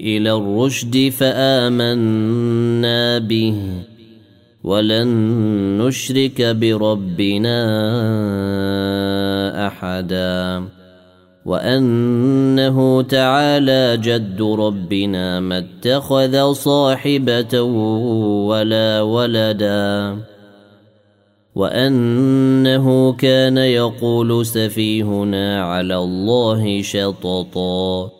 إلى الرشد فآمنا به. ولن نشرك بربنا أحدا. وأنه تعالى جد ربنا ما اتخذ صاحبة ولا ولدا. وأنه كان يقول سفيهنا على الله شططا.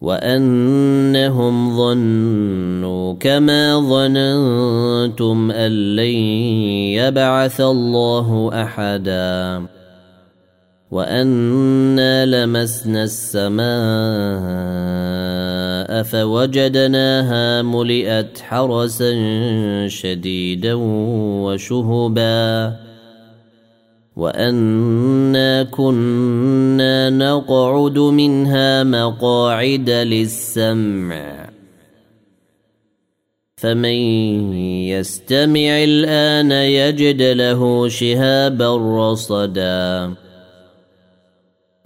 وانهم ظنوا كما ظننتم ان لن يبعث الله احدا وانا لمسنا السماء فوجدناها ملئت حرسا شديدا وشهبا وانا كنا نقعد منها مقاعد للسمع فمن يستمع الان يجد له شهابا رصدا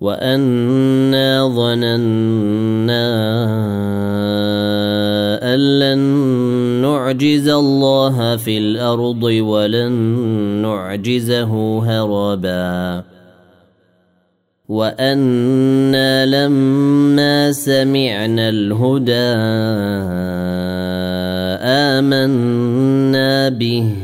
وانا ظننا ان لن نعجز الله في الأرض ولن نعجزه هربا وأنا لما سمعنا الهدى امنا به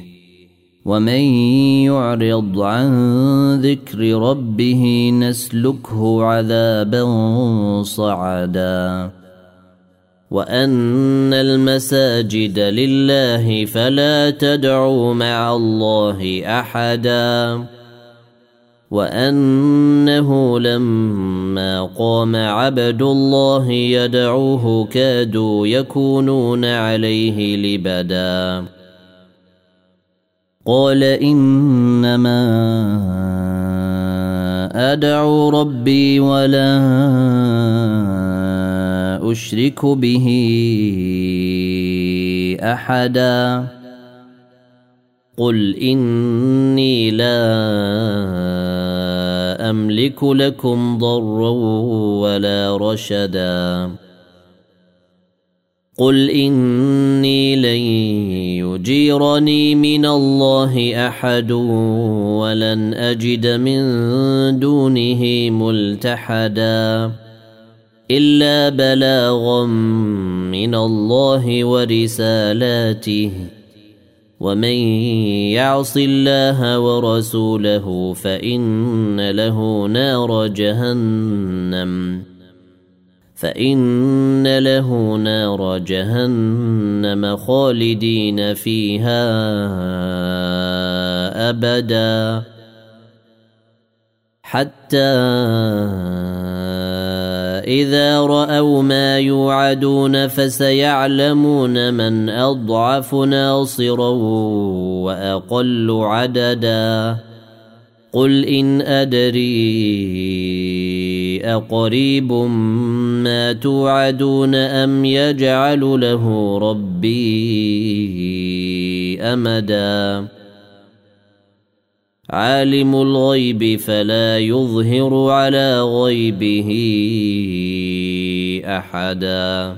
ومن يعرض عن ذكر ربه نسلكه عذابا صعدا وان المساجد لله فلا تدعوا مع الله احدا وانه لما قام عبد الله يدعوه كادوا يكونون عليه لبدا قال إنما أدعو ربي ولا أشرك به أحدا. قل إني لا أملك لكم ضرا ولا رشدا. قل إني لن يجيرني من الله احد ولن اجد من دونه ملتحدا الا بلاغا من الله ورسالاته ومن يعص الله ورسوله فان له نار جهنم فإن له نار جهنم خالدين فيها أبدا. حتى إذا رأوا ما يوعدون فسيعلمون من أضعف ناصرا وأقل عددا. قل إن أدري أقريب ما توعدون أم يجعل له ربي أمداً؟ عالم الغيب فلا يظهر على غيبه أحدا.